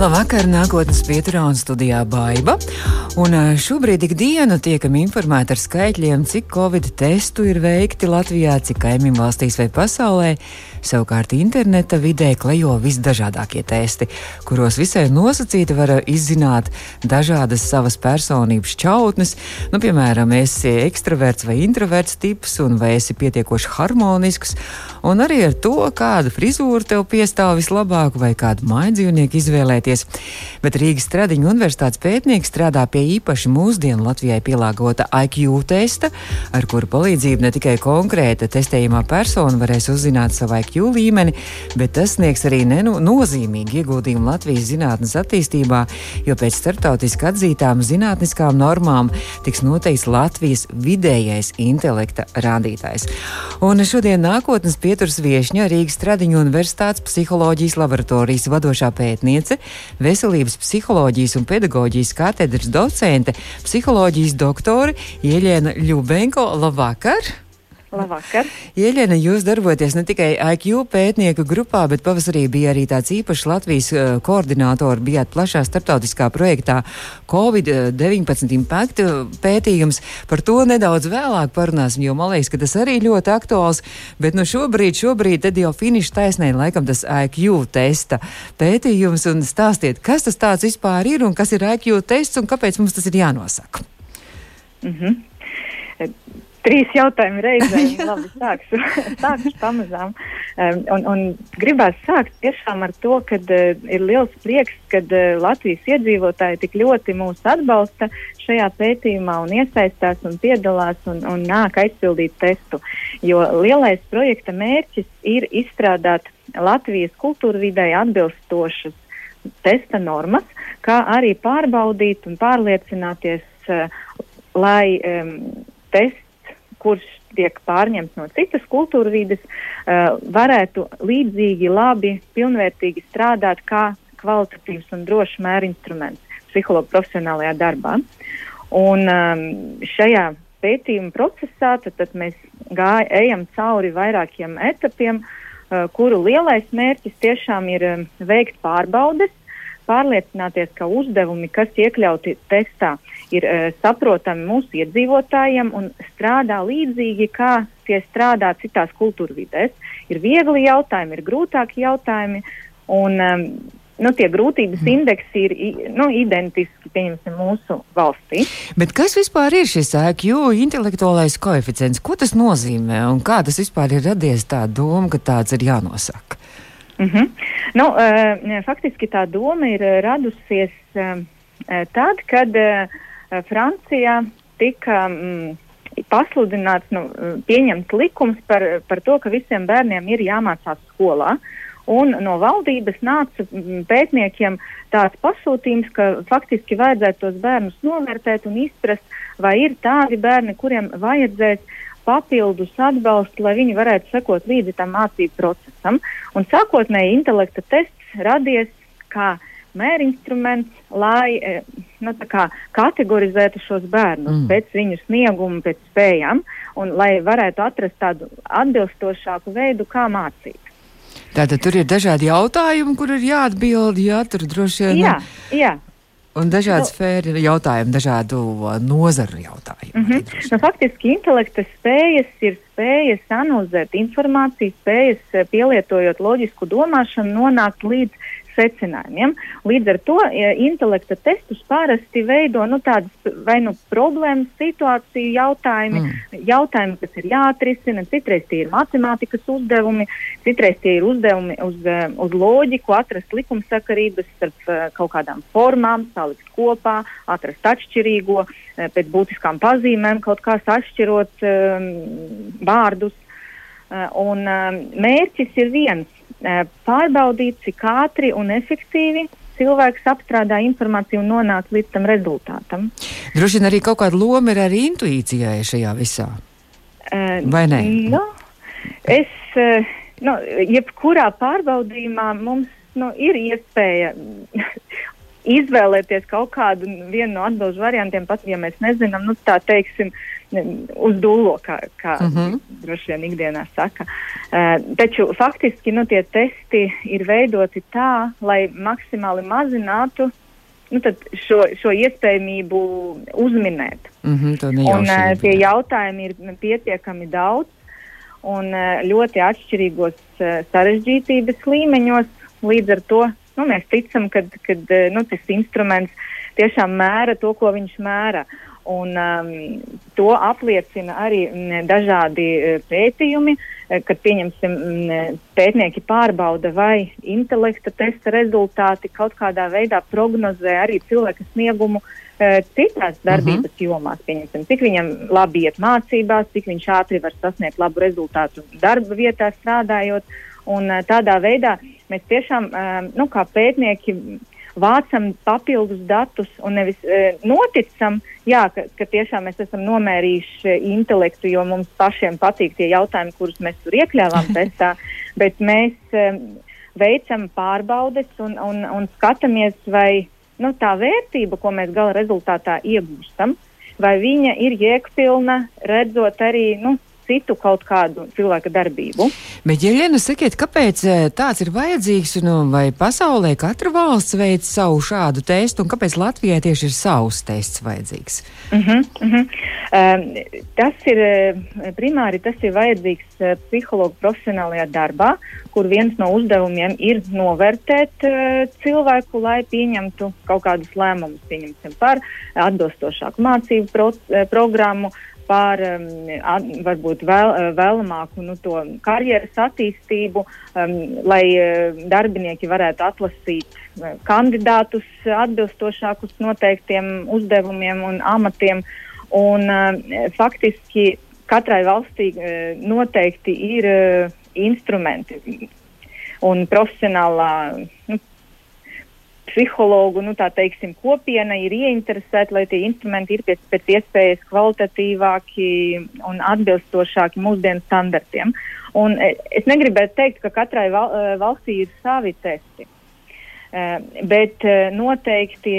Labvakar, nākotnes pieturā un studijā Baiva. Un šobrīd ikdienu tiekam informēti ar skaitļiem, cik covid testu ir veikti Latvijā, cik kaimiņu valstīs vai pasaulē. Savukārt interneta vidē klejo visdažādākie testi, kuros visai nosacīti var izzināt dažādas savas personības čautnes. Nu, piemēram, esi ekstraverts vai introverts tips, un vai esi pietiekoši harmonisks, un arī ar to, kādu frizūru tev piestāv vislabāk, vai kādu mājdzīvnieku izvēlēties. Bet Rīgas Stradiņa universitātes pētnieks strādā pie īpaši mūsdienu Latvijai pielāgota IQ testa, ar kuru palīdzību ne tikai konkrēta testējumā persona varēs uzzināt savu IQ līmeni, bet tas sniegs arī nenu, nozīmīgu ieguldījumu Latvijas zinātnes attīstībā, jo pēc starptautiski atzītām zinātniskām normām tiks noteikts Latvijas vidējais intelekta rādītājs. Un šodien nākotnes pieturas viešņa Rīgas Tradiņu Universitātes psiholoģijas laboratorijas vadošā pētniece, veselības psiholoģijas un pedagoģijas katedras docente, psiholoģijas doktore Ieļēna Ļubenko. Labvakar! Labvakar! Ieļena, jūs darbojaties ne tikai IQ pētnieku grupā, bet pavasarī bija arī tāds īpašs Latvijas uh, koordinātori, bijāt plašā starptautiskā projektā Covid-19 impaktu pētījums. Par to nedaudz vēlāk parunāsim, jo man liekas, ka tas arī ļoti aktuāls, bet nu šobrīd, šobrīd tad jau finiša taisnē laikam tas IQ testa pētījums un stāstiet, kas tas tāds vispār ir un kas ir IQ tests un kāpēc mums tas ir jānosaka. Mm -hmm. Trīs jautājumi reizē. Labi, sākšu, sākšu pamazām. Um, un, un gribās sākt tiešām ar to, ka uh, ir liels prieks, ka uh, Latvijas iedzīvotāji tik ļoti mūs atbalsta šajā pētījumā un iesaistās un piedalās un, un nāk aizpildīt testu. Jo lielais projekta mērķis ir izstrādāt Latvijas kultūra vidē atbilstošas testa normas, kā arī pārbaudīt un pārliecināties, uh, lai um, tests kurš tiek pārņemts no citas kultūra vides, uh, varētu līdzīgi, labi, pilnvērtīgi strādāt kā kvalitatīvs un drošs mērinstruments psihologa profesionālajā darbā. Un um, šajā pētījuma procesā tad, tad mēs gāj, ejam cauri vairākiem etapiem, uh, kuru lielais mērķis tiešām ir um, veikt pārbaudes, pārliecināties, ka uzdevumi, kas iekļauti testā, ir uh, saprotami mūsu iedzīvotājiem un strādā līdzīgi, kā tie strādā citās kultūrvidēs. Ir viegli jautājumi, ir grūtāki jautājumi, un um, nu, tie grūtības mm. indeksi ir nu, identiski mūsu valstī. Bet kas vispār ir šis IQ intelektuālais koeficients? Ko tas nozīmē un kā tas vispār ir radies tā doma, ka tāds ir jānosaka? Mm -hmm. nu, uh, faktiski tā doma ir radusies uh, tad, kad uh, Francijā tika mm, pasludināts, nu, pieņemts likums par, par to, ka visiem bērniem ir jāmācās skolā. Un no valdības nāca pētniekiem tāds pasūtījums, ka faktiski vajadzētu tos bērnus novērtēt un izprast, vai ir tādi bērni, kuriem vajadzēs papildus atbalstu, lai viņi varētu sekot līdzi tam mācību procesam. Un sākotnēji intelekta tests radies kā mērinstruments, lai e, nu, kā, kategorizētu šos bērnus mm. pēc viņu snieguma, pēc spējām, un lai varētu atrast tādu atbilstošāku veidu, kā mācīt. Tātad tur ir dažādi jautājumi, kur ir jāatbild, jā, tur droši vien. Jā, jā. Un dažādi nu, sfēri jautājumi, dažādu uh, nozaru jautājumi. Mm -hmm. nu, faktiski intelekta spējas ir spējas analizēt informāciju, spējas uh, pielietojot loģisku domāšanu, nonākt līdz secinājumiem. Līdz ar to ja, intelekta testus parasti veido nu, tādas vai nu problēmas, situāciju jautājumi, mm. jautājumi, kas ir jāatrisina. Citreiz tie ir matemātikas uzdevumi, citreiz tie ir uzdevumi uz, eh, uz loģiku, atrast likumsakarības starp uh, kaut kādām formām, salikt kopā, atrast atšķirīgo, uh, pēc būtiskām pazīmēm kaut kā sašķirot um, vārdus. Un um, mērķis ir viens pārbaudīt, cik ātri un efektīvi cilvēks apstrādā informāciju un nonāk līdz tam rezultātam. Droši vien arī kaut kāda loma ir arī intuīcijai šajā visā. Vai ne? Nu, es, nu, jebkurā pārbaudījumā mums nu, ir iespēja izvēlēties kaut kādu vienu no atbildžu variantiem, pat ja mēs nezinām, nu, tā teiksim, uz dūlo, kā, kā uh mhm. -huh. droši vien ikdienā saka. Uh, taču faktiski nu, tie testi ir veidoti tā, lai maksimāli mazinātu nu, šo, šo iespējamību uzminēt. Mm -hmm, un, uh, tie jautājumi ir pietiekami daudz un uh, ļoti atšķirīgos uh, sarežģītības līmeņos. Līdz ar to nu, mēs ticam, ka nu, tas instruments tiešām mēra to, ko viņš mēra. Un, um, to apliecina arī m, mm, dažādi uh, pētījumi, uh, kad pieņemsim, m, mm, pētnieki pārbauda, vai intelekta testa rezultāti kaut kādā veidā prognozē arī cilvēka sniegumu uh, citās darbības uh mhm. -huh. jomās. Pieņemsim, cik viņam labi iet mācībās, cik viņš ātri var sasniegt labu rezultātu darba vietā strādājot. Un, tādā veidā mēs tiešām, nu, kā pētnieki, vācam papildus datus un nevis e, noticam, jā, ka, ka tiešām mēs esam nomērījuši intelektu, jo mums pašiem patīk tie jautājumi, kurus mēs tur iekļāvām testā, bet mēs e, veicam pārbaudes un, un, un skatāmies, vai nu, tā vērtība, ko mēs gala rezultātā iegūstam, vai viņa ir jēgpilna, redzot arī nu, citu kaut kādu cilvēka darbību. Bet, ja Liena, sakiet, kāpēc eh, tāds ir vajadzīgs, un vai pasaulē katra valsts veic savu šādu testu, un kāpēc Latvijai tieši ir savs tests vajadzīgs? Uh -huh, uh -huh. Um, tas ir eh, primāri tas ir vajadzīgs uh, psihologu profesionālajā darbā, kur viens no uzdevumiem ir novērtēt uh, cilvēku, lai pieņemtu kaut kādus lēmumus, pieņemsim par atbilstošāku mācību pro, uh, programmu, par um, at, varbūt vēl, uh, vēlamāku nu, karjeras attīstību, um, lai uh, darbinieki varētu atlasīt uh, kandidātus atbilstošākus noteiktiem uzdevumiem un amatiem. Un, uh, faktiski katrai valstī uh, noteikti ir uh, instrumenti un profesionālā nu, psihologu nu, teiksim, kopiena ir ieinteresēta, lai tie instrumenti ir pēc, pēc iespējas kvalitatīvāki un atbilstošāki mūsdienu standartiem. Un e, es negribētu teikt, ka katrai val, e, valstī ir savi testi. Uh, bet noteikti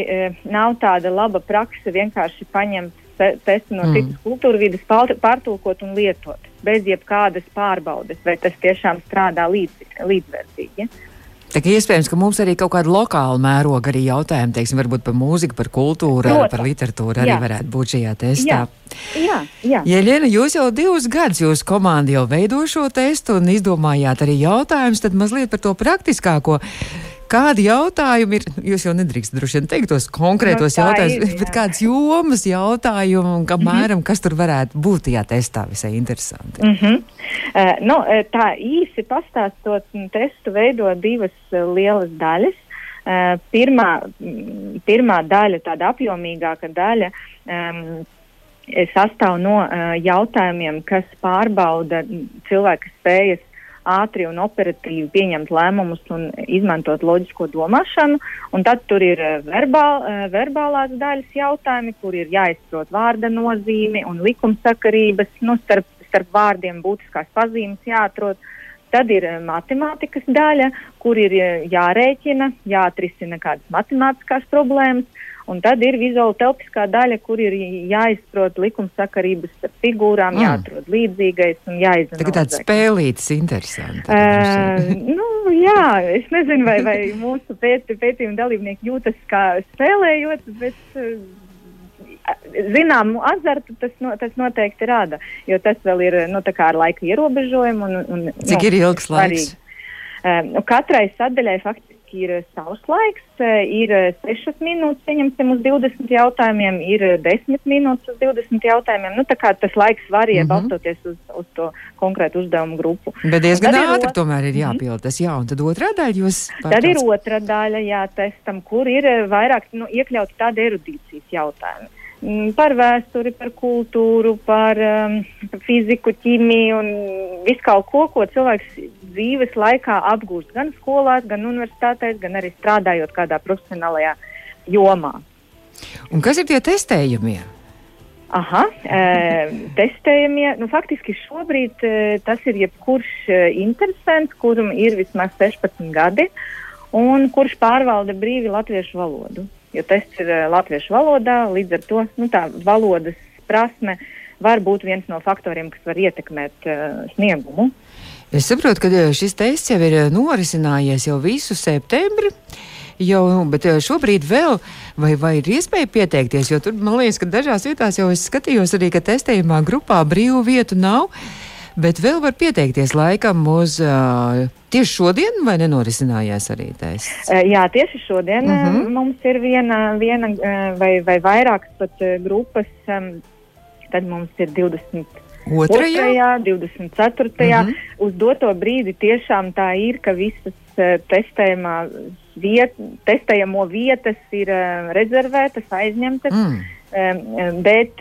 nav tāda laba praksa vienkārši paņemt te testu no mm. citas kultūra vidas, pārtulkot un lietot bez jebkādas pārbaudes, vai tas tiešām strādā līdz, līdzvērtīgi. Ja? Tā kā iespējams, ka mums arī kaut kāda lokāla mēroga arī jautājumi, teiksim, varbūt par mūziku, par kultūru, Protams. par literatūru arī jā. varētu būt šajā testā. Jā, jā. Jeļena, jūs jau divus gadus, jūsu komanda jau veido šo testu un izdomājāt arī jautājumus, tad mazliet par to praktiskāko. Kādi jautājumi ir? Jūs jau nedrīkstat droši vien teikt tos konkrētos no, jautājumus, bet kādas jomas jautājumi un apmēram, mm -hmm. kas tur varētu būt tajā testā visai interesanti? Mm -hmm. uh, nu, tā īsi pastāstot, testu veido divas uh, lielas daļas. Uh, pirmā, pirmā daļa, tāda apjomīgāka daļa, um, sastāv no uh, jautājumiem, kas pārbauda cilvēka spējas ātri un operatīvi pieņemt lēmumus un izmantot loģisko domāšanu. Un tad tur ir eh, verbāl, eh, verbālās daļas jautājumi, kur ir jāizprot vārda nozīme un likumsakarības, nu, starp, starp vārdiem būtiskās pazīmes jāatrod. Tad ir eh, matemātikas daļa, kur ir jārēķina, jāatrisina kādas matemātiskās problēmas. Un tad ir vizuāla telpiskā daļa, kur ir jāizprot likumsakarības ar figūrām, mm. jāatrod līdzīgais un jāizanalizē. Tagad tāds spēlītis interesants. Uh, nu, jā, es nezinu, vai, vai mūsu pēt, pētījuma dalībnieki jūtas kā spēlējot, bet uh, zināmu azartu tas, no, tas noteikti rada, jo tas vēl ir nu, ar laika ierobežojumu. Un, un, Cik nu, ir ilgs laiks? Uh, nu, katrai sadaļai faktiski ir eh, savs laiks, eh, ir 6 eh, minūtes, pieņemsim, uz 20 jautājumiem, ir 10 minūtes uz 20 jautājumiem. Nu, tas laiks varīja mm -hmm. balstoties uz, uz to konkrētu uzdevumu grupu. Bet diezgan ātri ir tomēr ir mhm. jāpild tas, jā, un tad otrā daļa jūs. Pārtās... Tad ir otra daļa, jā, testam, kur ir vairāk nu, iekļauti tādi erudīcijas jautājumi. Mm, par vēsturi, par kultūru, par um, fiziku, ķīmiju un visu kaut ko, ko cilvēks dzīves laikā apgūst gan skolās, gan universitātēs, gan arī strādājot kādā profesionālajā jomā. Un kas ir tie testējumie? Aha, e, testējumie, nu, faktiski šobrīd e, tas ir jebkurš e, interesants, kuram ir vismaz 16 gadi un kurš pārvalda brīvi latviešu valodu. Jo tests ir latviešu valodā, līdz ar to nu, tā valodas prasme var būt viens no faktoriem, kas var ietekmēt uh, sniegumu. Es saprotu, ka šis tests jau ir norisinājies jau visu septembri. Jau, bet šobrīd vēl, vai, vai ir iespēja pieteikties? Jo tur man liekas, ka dažās vietās jau es skatījos arī, ka testējumā grupā brīvu vietu nav. Bet vēl var pieteikties laikam uz uh, tieši šodien, vai nenorisinājās arī tests? Jā, tieši šodien uh mhm. -huh. mums ir viena, viena vai, vai vairākas pat grupas. Tad mums ir 20. Otrajā, 24. Uh -huh. Uz doto brīdi tiešām tā ir, ka visas testējumā viet, testējamo vietas ir rezervētas, aizņemtas, mm. bet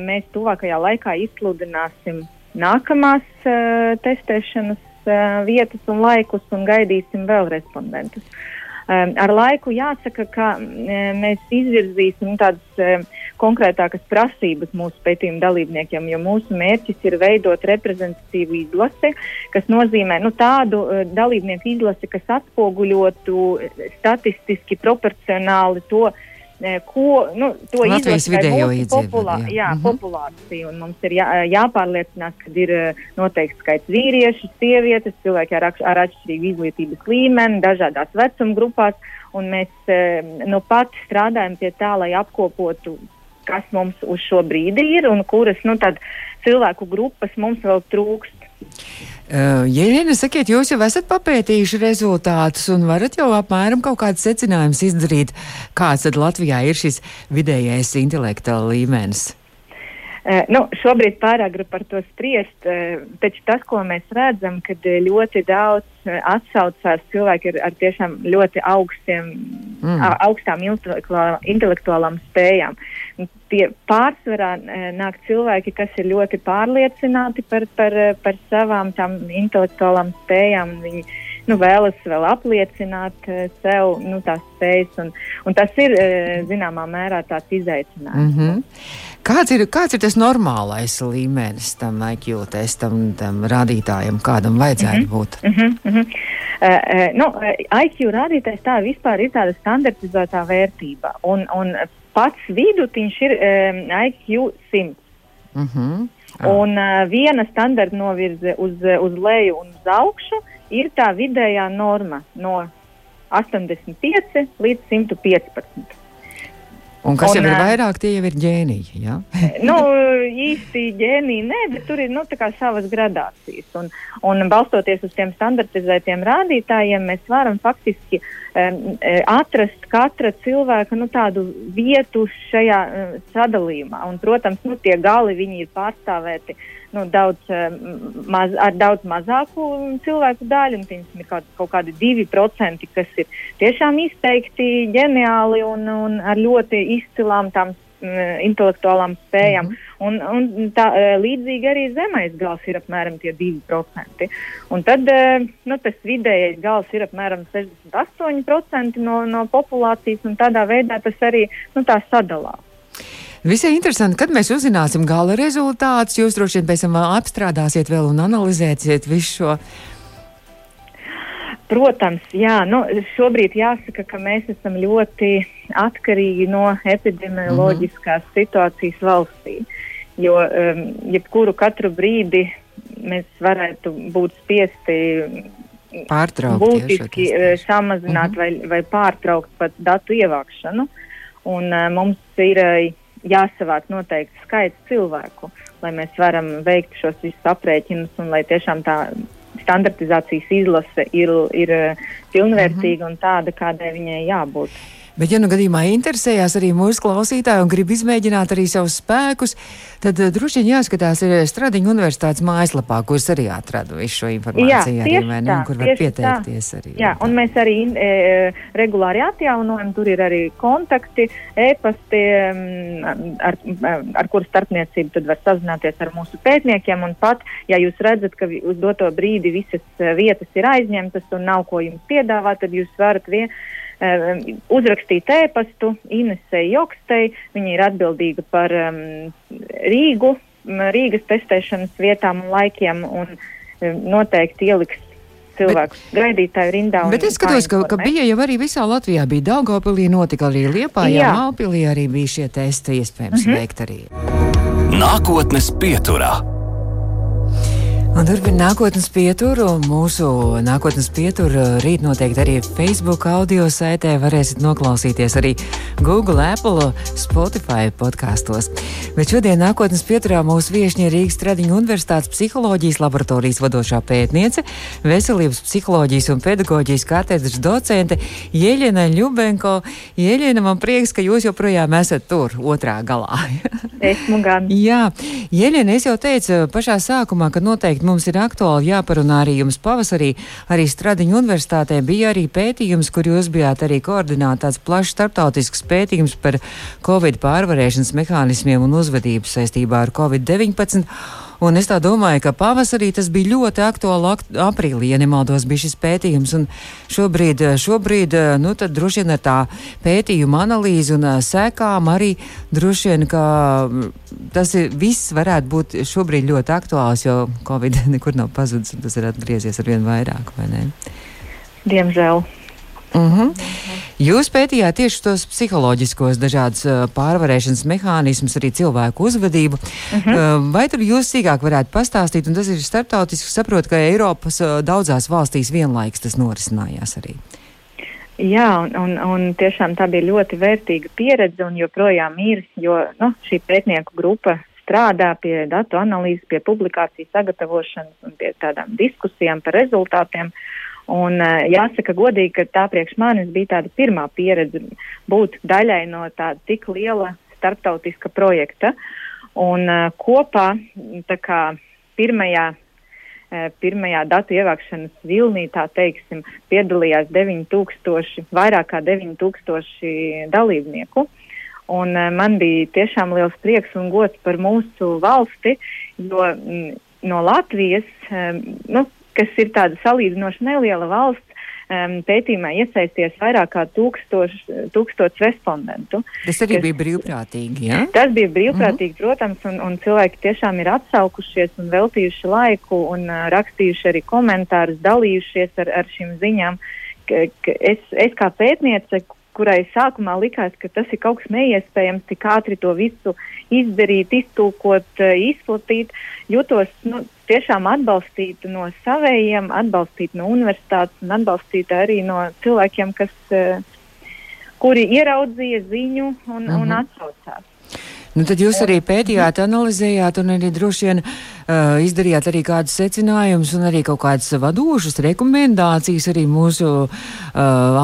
mēs tuvākajā laikā izsludināsim nākamās uh, testēšanas uh, vietas un laikus un gaidīsim vēl respondentus. Um, ar laiku jāsaka, ka um, mēs izvirzīsim tādas um, konkrētākas prasības mūsu pētījuma dalībniekiem, jo mūsu mērķis ir veidot reprezentatīvu izlasi, kas nozīmē nu, tādu uh, dalībnieku izlasi, kas atspoguļotu statistiski proporcionāli to, uh, ko nu, to izlaiž populā, jā. Mm -hmm. populācija. Mums ir jā, jāpārliecinās, ka ir noteikts skaits vīriešu, sievietes, cilvēki ar, ar atšķirīgu izglītības līmeni, dažādās vecuma grupās. Mēs nu pat strādājam pie tā, lai apkopotu, kas mums uz šo brīdi ir un kuras nu, cilvēku grupas mums vēl trūkst. Uh, Jēlīna, sakiet, jūs jau esat papētījuši rezultātus un varat jau apmēram kaut kādas secinājumus izdarīt, kāds tad Latvijā ir šis vidējais intelektuāla līmenis? Uh, nu, šobrīd pārāk grib par to spriest, uh, taču tas, ko mēs redzam, kad ļoti daudz uh, atsaucās cilvēki ar, ar tiešām ļoti augstiem, mm. augstām intelektuālām spējām. Tie pārsvarā nāk cilvēki, kas ir ļoti pārliecināti par, par, par savām intelektuālām spējām. Viņi nu, vēlas vēl apliecināt sev nu, tās spējas, un, un tas ir zināmā mērā tāds izaicinājums. Mm -hmm. Kāds ir, kāds ir tas normālais līmenis tam IQ testam, tam rādītājam, kādam vajadzētu mm -hmm. būt? Mm -hmm, mm -hmm. Uh, uh, nu, IQ rādītājs tā vispār ir tāda standartizētā vērtība, un, un pats vidutiņš ir um, IQ 100. Mm -hmm. Ah. Un uh, viena standarta novirze uz, uz leju un uz augšu ir tā vidējā norma no 85 līdz 115. Un kas un, jau ir vairāk, tie jau ir ģēniji. Ja? nu, īsti ģēniji nē, bet tur ir nu, savas gradācijas. Un, un balstoties uz tiem standartizētiem rādītājiem, mēs varam faktiski um, atrast katra cilvēka nu, tādu vietu šajā um, sadalījumā. Un, protams, nu, tie gali ir pārstāvēti nu, daudz, maz, ar daudz mazāku cilvēku daļu. Viņam ir kaut, kaut kādi 2%, kas ir tiešām izteikti ģeniāli un, un ar ļoti izcilām tām intelektuālām spējām. Mm -hmm. un, un tā, līdzīgi arī zemais gals ir apmēram tie 2%. Un tad nu, tas vidējais gals ir apmēram 68% no, no populācijas, un tādā veidā tas arī nu, sadalās. Visai interesanti, kad mēs uzzināsim gala rezultātus. Jūs droši vien pēc tam apstrādāsiet vēl un analizēsiet visu šo. Protams, jā, nu, šobrīd jāsaka, ka mēs esam ļoti atkarīgi no epidemioloģiskās mm -hmm. situācijas valstī. Jo um, jebkuru katru brīdi mēs varētu būt spiesti pārtraukt, būtiski ja, eh, samazināt mm -hmm. vai, vai pārtraukt pat datu ievākšanu. Un, uh, mums ir uh, jāsavāc noteikts skaits cilvēku, lai mēs varam veikt šos visus aprēķinus un lai tiešām tā standartizācijas izlase ir, ir pilnvērtīga mm -hmm. un tāda, kādai viņai jābūt. Bet, ja nu gadījumā interesējās arī mūsu klausītāji un grib izmēģināt arī savus spēkus, tad uh, droši vien jāskatās ir Stradiņa universitātes mājaslapā, kuras arī atradu visu šo informāciju, jā, arī, ne, kur var pieteikties. Tā. Arī, jā, un mēs arī e, regulāri atjaunojam, tur ir arī kontakti, e-pasti, ar, ar kuru starpniecību tad var sazināties ar mūsu pētniekiem, un pat, ja jūs redzat, ka uz doto brīdi visas vietas ir aizņemtas un nav ko jums piedāvāt, tad jūs varat vienkārši uzrakstīt ēpastu Inesei Jokstei. Viņa ir atbildīga par um, Rīgu, Rīgas testēšanas vietām un laikiem un um, noteikti ieliks cilvēkus bet, gaidītāju rindā. Bet es skatos, ka, ka bija jau arī visā Latvijā. Bija Daugavpilī, notika arī Liepājā, Mālpilī arī bija šie testi iespējams mm -hmm. veikt arī. Nākotnes pieturā. Un turpināt nākotnes pieturu. Mūsu nākotnes pieturu rīt noteikti arī Facebook audio saitē varēsiet noklausīties arī Google, Apple, Spotify podkastos. Bet šodien nākotnes pieturā mūsu viešņa ir Rīgas Tradiņu Universitātes psiholoģijas laboratorijas vadošā pētniece, veselības psiholoģijas un pedagoģijas katedras docente Jeļena Ļubenko. Jeļena, man prieks, ka jūs joprojām esat tur, otrā galā. Esmu gan. Jā, Jeļena, es jau teicu pašā sākumā, ka noteikti mums ir aktuāli jāparunā arī jums pavasarī. Arī Stradiņu universitātē bija arī pētījums, kur jūs bijāt arī koordināt tāds plašs starptautisks pētījums par Covid pārvarēšanas mehānismiem un uzvedību saistībā ar Covid-19. Un es tā domāju, ka pavasarī tas bija ļoti aktuāli. Akt, aprīlī, ja nemaldos, bija šis pētījums. Un šobrīd, šobrīd nu, droši vien ar tā pētījuma analīzi un sekām arī droši vien, ka tas ir, viss varētu būt šobrīd ļoti aktuāls, jo Covid nekur nav pazudis un tas ir atgriezies ar vien vairāk, vai ne? Diemžēl. Mhm. -huh. Jūs pētījāt tieši tos psiholoģiskos dažādus pārvarēšanas mehānismus, arī cilvēku uzvedību. Mhm. -huh. Vai tur jūs sīkāk varētu pastāstīt, un tas ir starptautiski, saprot, ka Eiropas daudzās valstīs vienlaiks tas norisinājās arī? Jā, un, un, un tiešām tā bija ļoti vērtīga pieredze un joprojām ir, jo nu, šī pētnieku grupa strādā pie datu analīzes, pie publikāciju sagatavošanas un pie tādām diskusijām par rezultātiem. Uh, Un jāsaka godīgi, ka tā priekš manis bija tāda pirmā pieredze būt daļai no tāda tik liela starptautiska projekta. Un kopā kā pirmajā, pirmajā datu ievākšanas vilnī, teiksim, piedalījās 9000, vairāk kā 9000 dalībnieku. Un man bija tiešām liels prieks un gods par mūsu valsti, jo no Latvijas, nu, kas ir tāda salīdzinoši neliela valsts, um, pētījumā iesaisties vairāk kā tūkstoš, tūkstots respondentu. Tas arī kas, bija brīvprātīgi, ja? Tas bija brīvprātīgi, mm -hmm. protams, un, un cilvēki tiešām ir atsaukušies un veltījuši laiku un uh, rakstījuši arī komentārus, dalījušies ar, ar šīm ziņām. Ka, ka es, es kā pētniece, kurai sākumā likās, ka tas ir kaut kas neiespējams, tik ātri to visu izdarīt, iztulkot, eh, izplatīt, jutos nu, tiešām atbalstīta no savējiem, atbalstīta no universitātes un atbalstīta arī no cilvēkiem, kas, eh, kuri ieraudzīja ziņu un, uh -huh. un mhm. atsaucās. Nu, tad jūs arī pētījāt, analizējāt un arī droši vien uh, izdarījāt arī kādus secinājumus un arī kaut kādas vadošas rekomendācijas arī mūsu uh,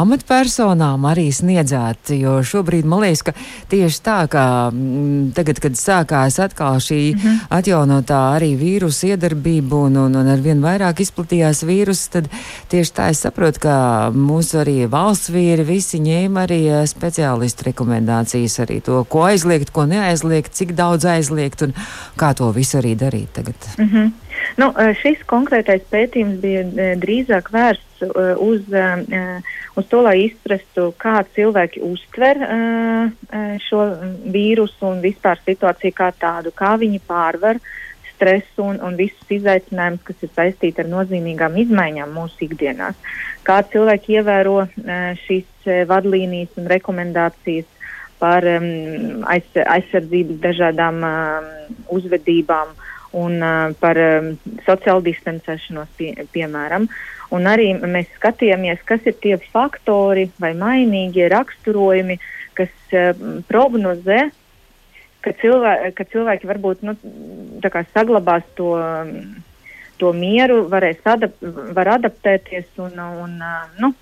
amatpersonām arī sniedzāt. Jo šobrīd man liekas, ka tieši tā, ka m, mm, tagad, kad sākās atkal šī mm -hmm. atjaunotā arī vīrusu iedarbība un, un, un ar vien vairāk izplatījās vīrus, tad tieši tā es saprotu, ka mūsu arī valsts vīri visi ņēma arī uh, speciālistu rekomendācijas arī to, ko aizliegt, ko neaizliegt, cik daudz aizliegt un kā to visu arī darīt tagad? Mm -hmm. nu, eh, šis konkrētais pētījums bija eh, drīzāk vērsts eh, uz, uz to, lai izprastu, kā cilvēki uztver šo vīrusu un vispār situāciju kā tādu, kā viņi pārvar stresu un, un visus izaicinājumus, kas ir saistīti ar nozīmīgām izmaiņām mūsu ikdienās. Kā cilvēki ievēro šīs vadlīnijas un rekomendācijas par um, aiz, aizsardzības dažādām um, uzvedībām un uh, par um, sociālu distancēšanos, pie, piemēram. Un arī mēs skatījāmies, kas ir tie faktori vai mainīgie raksturojumi, kas uh, prognozē, ka, cilvē, ka cilvēki varbūt nu, saglabās to, to mieru, varēs adap, var adaptēties un, un nu,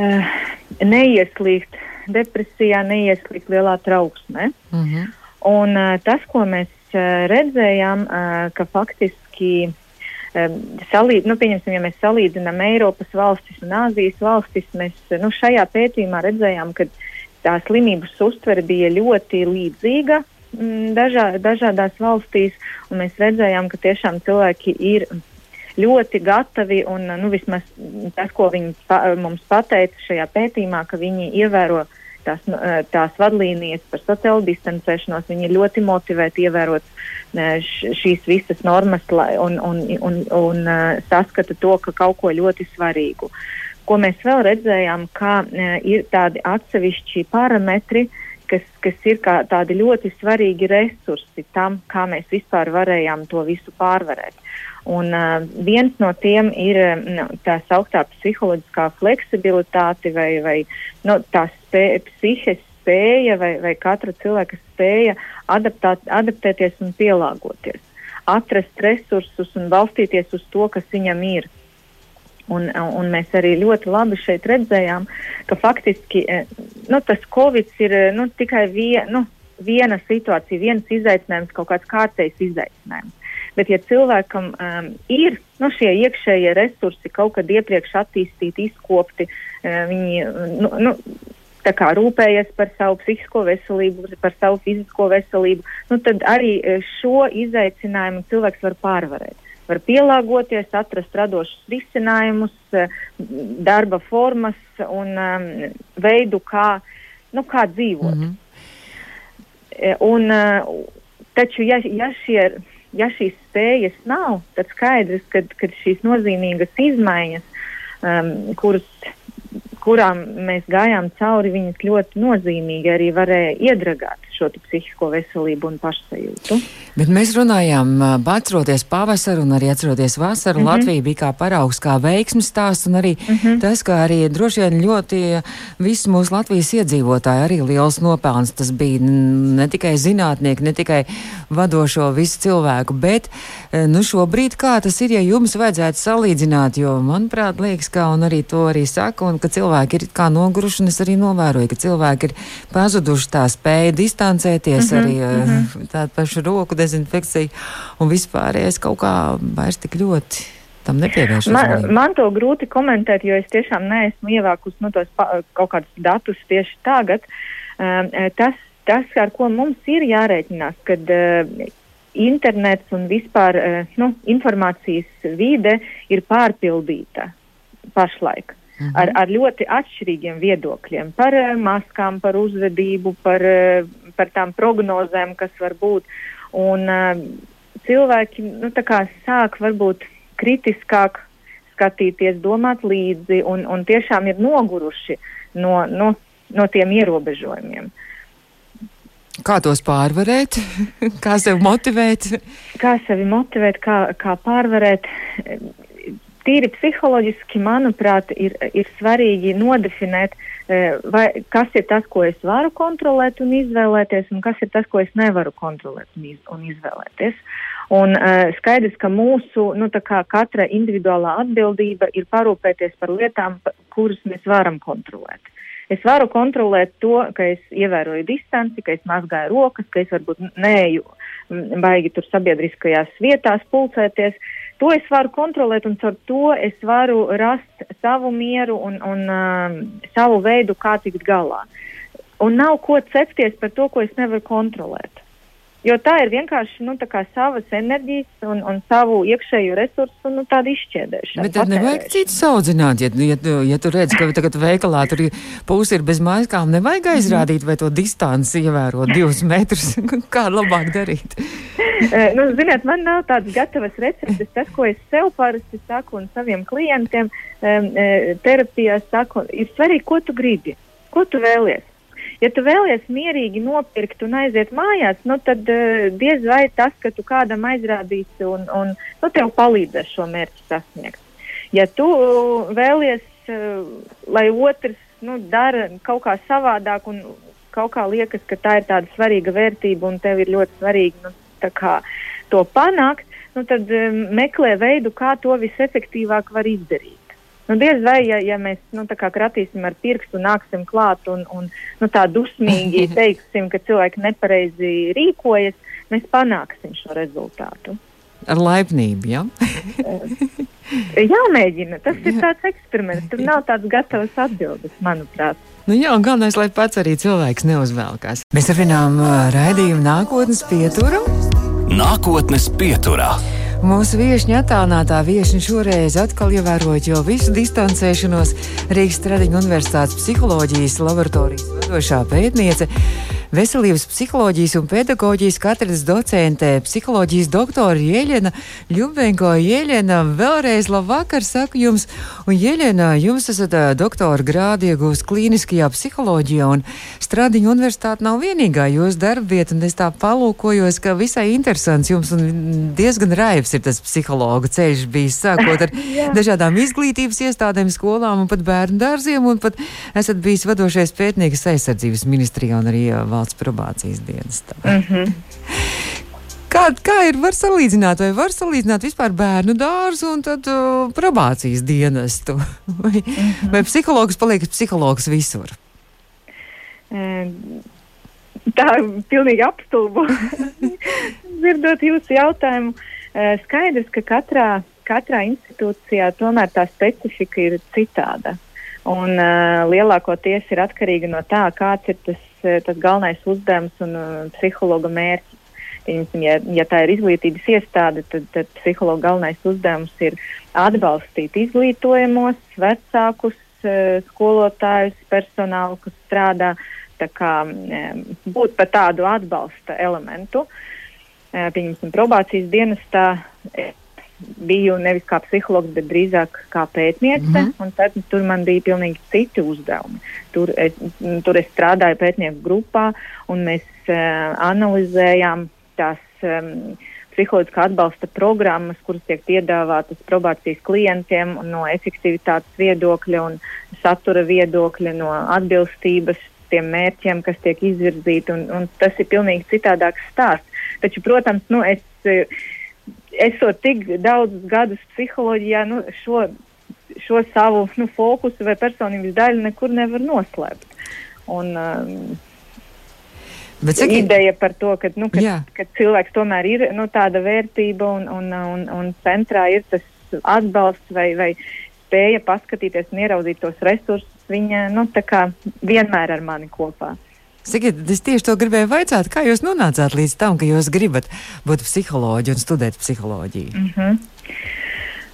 uh, neieslīgt depresijā, neieslīgt lielā trauksmē. Mhm. -huh. Un uh, tas, ko mēs Eh, redzējām, eh, ka faktiski eh, salīd, nu, ja mēs salīdzinām Eiropas valstis un Āzijas valstis, mēs nu, šajā pētījumā redzējām, ka tā slimības uztvere bija ļoti līdzīga mm, dažā, dažādās valstīs, un mēs redzējām, ka tiešām cilvēki ir ļoti gatavi, un nu, vismaz tas, ko viņi pa, mums pateica šajā pētījumā, ka viņi ievēro tās, tās vadlīnijas par sociālo distancēšanos. Viņi ir ļoti motivēti ievērot šīs visas normas un, un, un, un saskata to, ka kaut ko ļoti svarīgu. Ko mēs vēl redzējām, ka ir tādi atsevišķi parametri, kas, kas ir tādi ļoti svarīgi resursi tam, kā mēs vispār varējām to visu pārvarēt. Un, uh, viens no tiem ir nu, tā sauktā psiholoģiskā fleksibilitāte vai, vai nu, tā spē, psihes spēja vai, vai katra cilvēka spēja adaptāt, adaptēties un pielāgoties, atrast resursus un balstīties uz to, kas viņam ir. Un, un mēs arī ļoti labi šeit redzējām, ka faktiski nu, tas Covid ir nu, tikai vie, nu, viena situācija, viens izaicinājums, kaut kāds kārtējs izaicinājums. Bet, ja cilvēkam um, ir nu, šie iekšējie resursi kaut kad iepriekš attīstīti, izkopti, uh, viņi nu, nu, kā rūpējas par savu psihisko veselību, par savu fizisko veselību, nu, tad arī uh, šo izaicinājumu cilvēks var pārvarēt. Var pielāgoties, atrast radošus risinājumus, uh, darba formas un um, veidu, kā, nu, kā dzīvot. Mm -hmm. Un, taču, ja, ja šie ja šīs spējas nav, tad skaidrs, ka šīs nozīmīgas izmaiņas, um, kuras kurām mēs gājām cauri, viņas ļoti nozīmīgi arī varēja iedragāt šo psihisko veselību un pašsajūtu. Bet mēs runājām, atceroties pavasaru un arī atceroties vasaru, mm -hmm. Latvija bija kā paraugs, kā veiksmes stāsts un arī mm -hmm. tas, ka arī droši vien ļoti visi mūsu Latvijas iedzīvotāji arī liels nopelns. Tas bija ne tikai zinātnieki, ne tikai vadošo visu cilvēku, bet nu šobrīd kā tas ir, ja jums vajadzētu salīdzināt, jo manuprāt liekas, ka un arī to arī saka, un ka cilvēki ir kā noguruši, un es arī novēroju, ka cilvēki ir pazuduši tā spēja distancēt distancēties, mm -hmm, arī mm -hmm. tāda paša roku dezinfekcija un vispārējais kaut kā vairs tik ļoti. Man, man to grūti komentēt, jo es tiešām neesmu ievākusi no tos pa, kaut kādus datus tieši tagad. Uh, tas, tas, ar ko mums ir jārēķinās, kad uh, internets un vispār uh, nu, informācijas vide ir pārpildīta pašlaik mhm. ar, ar ļoti atšķirīgiem viedokļiem par uh, maskām, par uzvedību, par, uh, par tām prognozēm, kas var būt. Un, uh, cilvēki nu, sāk varbūt kritiskāk skatīties, domāt līdzi un, un tiešām ir noguruši no, no, no tiem ierobežojumiem. Kā tos pārvarēt? kā sevi motivēt? Kā sevi motivēt, kā, kā pārvarēt? Tīri psiholoģiski, manuprāt, ir, ir svarīgi nodefinēt, e, vai, kas ir tas, ko es varu kontrolēt un izvēlēties, un kas ir tas, ko es nevaru kontrolēt un, iz, un izvēlēties. Un uh, skaidrs, ka mūsu, nu, katra individuālā atbildība ir parūpēties par lietām, kuras mēs varam kontrolēt. Es varu kontrolēt to, ka es ievēroju distanci, ka es mazgāju rokas, ka es varbūt neeju baigi tur sabiedriskajās vietās pulcēties. Uh, To es varu kontrolēt, un caur to es varu rast savu mieru un, un uh, savu veidu, kā tikt galā. Un nav ko cepties par to, ko es nevaru kontrolēt. Jo tā ir vienkārši nu, savas enerģijas un, un savu iekšējo resursu nu, izšķērdēšana. Bet tad nevajag citu saudzināt. Ja, ja, ja tu redz, ka tagad veikalā tur pūs ir bez maiskām, nevajag aizrādīt vai to distanci ievērot divus metrus. Kā labāk darīt? Eh, nu, ziniet, man nav tādas gatavas receptes. Tas, ko es sev parasti saku un saviem klientiem um, terapijā saku, ir svarīgi, ko tu gribi, ko tu vēlies. Ja tu vēlies mierīgi nopirkt un aiziet mājās, nu, tad uh, diez vai tas, ka tu kādam aizrādīsi un, un nu, tev palīdzēs šo mērķu sasniegt. Ja tu vēlies, uh, lai otrs nu, dara kaut kā savādāk un kaut kā liekas, ka tā ir tāda svarīga vērtība un tev ir ļoti svarīgi nu, kā, to panākt, nu, tad um, meklē veidu, kā to visefektīvāk var izdarīt. Nu, diez vai, ja, ja mēs nu, kratīsim ar pirkstu, nāksim klāt un, un nu, tā dusmīgi teiksim, ka cilvēki nepareizi rīkojas, mēs panāksim šo rezultātu. Ar laipnību, jā? Ja? Jāmēģina. Tas ir tāds eksperiments. Tur nav tāds gatavs atbildes, manuprāt. Nu jā, un galvenais, lai pats arī cilvēks neuzvelkās. Mēs turpinām uh, raidījumu nākotnes pieturu. Nākotnes pieturā. Mūsu viesiņa attālinātā viesiņa šoreiz atkal ievērojot jau visu distancēšanos Rīgas Tradiņu Universitātes psiholoģijas laboratorijas. vadošā pētniece veselības psiholoģijas un pedagoģijas katedras docente, psiholoģijas doktora Jēļena Ļubenko. Jēļena, vēlreiz labvakar saku jums, un Jēļena, jums esat doktora grādi iegūst klīniskajā psiholoģijā, un Stradiņa universitāte nav vienīgā jūsu darbvieta, un es tā palūkojos, ka visai interesants jums un diezgan raivs ir tas psihologa ceļš bijis, sākot ar dažādām izglītības iestādēm, skolām un pat bērnu dārziem, un pat esat bijis vadošais pētnieks aizsardzības ministrijā un arī valsts probācijas dienestā. Mm -hmm. Kā, kā ir var salīdzināt, vai var salīdzināt vispār bērnu dārzu un tad uh, probācijas dienestu? vai, mm -hmm. vai psihologs paliek psihologs visur? Tā ir pilnīgi apstulbo. Dzirdot jūsu jautājumu, skaidrs, ka katrā, katrā institūcijā tomēr tā specifika ir citāda. Un uh, lielākoties ir atkarīga no tā, kāds ir tas Eh, tas galvenais uzdevums un uh, psihologa mērķis. Piemēram, ja, ja tā ir izglītības iestāde, tad, tad psihologa galvenais uzdevums ir atbalstīt izglītojamos, vecākus, uh, skolotājus, personālu, kas strādā, kā, būt par tādu atbalsta elementu. Pieņemsim, probācijas dienestā biju nevis kā psihologs, bet drīzāk kā pētniece. Mm -hmm. Tad tur man bija pilnīgi citi uzdevumi. Tur es, tur es strādāju pētnieku grupā, un mēs uh, analizējām tās um, psiholoģiskā atbalsta programmas, kuras tiek piedāvātas probācijas klientiem no efektivitātes viedokļa un satura viedokļa, no atbilstības tiem mērķiem, kas tiek izvirzīti. Un, un tas ir pilnīgi citādāks stāsts. Taču, protams, nu, es. Esot tik daudzus gadus psiholoģijā, nu, šo, šo savu nu, fokusu vai personības daļu nekur nevar noslēpt. Un, um, Bet saki, ideja par to, ka, nu, ka, ka cilvēks tomēr ir nu, tāda vērtība un, un, un, un centrā ir tas atbalsts vai, vai spēja paskatīties un ieraudzīt tos resursus, viņa nu, vienmēr ar mani kopā. Sakiet, es tieši to gribēju vaicāt, kā jūs nonācāt līdz tam, ka jūs gribat būt psiholoģi un studēt psiholoģiju? Mm -hmm.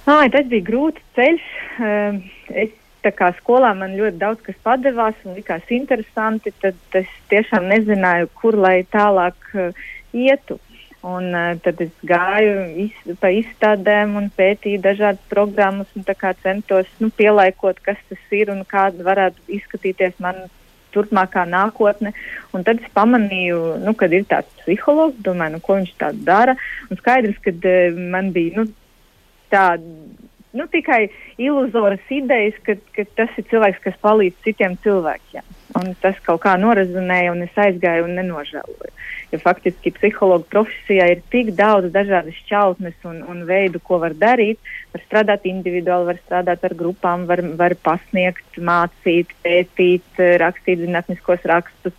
Ai, tas bija grūts ceļš. Ehm, es tā kā skolā man ļoti daudz kas padevās un likās interesanti, tad es tiešām nezināju, kur lai tālāk uh, ietu. Un, uh, tad es gāju iz, pa izstādēm un pētīju dažādas programmas un centos nu, pielāgot, kas tas ir un kāda varētu izskatīties manas turpmākā nākotne. Un tad es pamanīju, nu, kad ir tāds psihologs, domāju, nu, ko viņš tā dara. Un skaidrs, ka uh, man bija nu, tāda. Nu, tikai iluzoras idejas, ka, ka tas ir cilvēks, kas palīdz citiem cilvēkiem. Un tas kaut kā norezonēja, un es aizgāju un nenožēloju jo faktiski psihologa profesijā ir tik daudz dažādas šķautnes un, un veidu, ko var darīt. Var strādāt individuāli, var strādāt ar grupām, var, var pasniegt, mācīt, pētīt, rakstīt zinātniskos rakstus.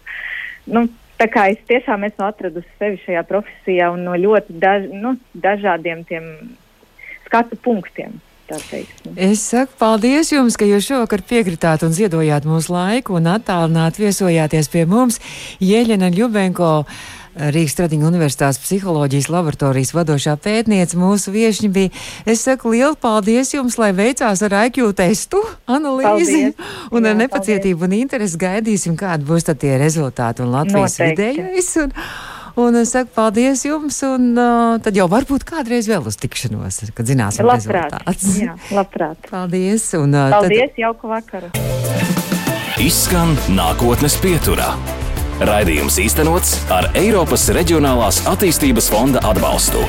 Nu, tā kā es tiešām esmu atradusi sevi šajā profesijā un no ļoti daž, nu, dažādiem skatu punktiem. Es saku paldies jums, ka jūs šovakar piekritāt un ziedojāt mūsu laiku un attālināt viesojāties pie mums. Jēļena Ļubenko Rīgas Tradiņu Universitātes psiholoģijas laboratorijas vadošā pētniece mūsu viešņi bija. Es saku lielu paldies jums, lai veicās ar IQ testu analīzi. Paldies. Un Jā, ar nepacietību paldies. un interesi gaidīsim, kādi būs tie rezultāti un Latvijas vidējais. Un, un es saku paldies jums, un uh, tad jau varbūt kādreiz vēl uz tikšanos, kad zināsim labprāt. rezultātus. Jā, labprāt. Paldies. Un, uh, paldies, tad... jauku vakaru. Izskan nākotnes pieturā. Raidījums īstenots ar Eiropas Reģionālās attīstības fonda atbalstu.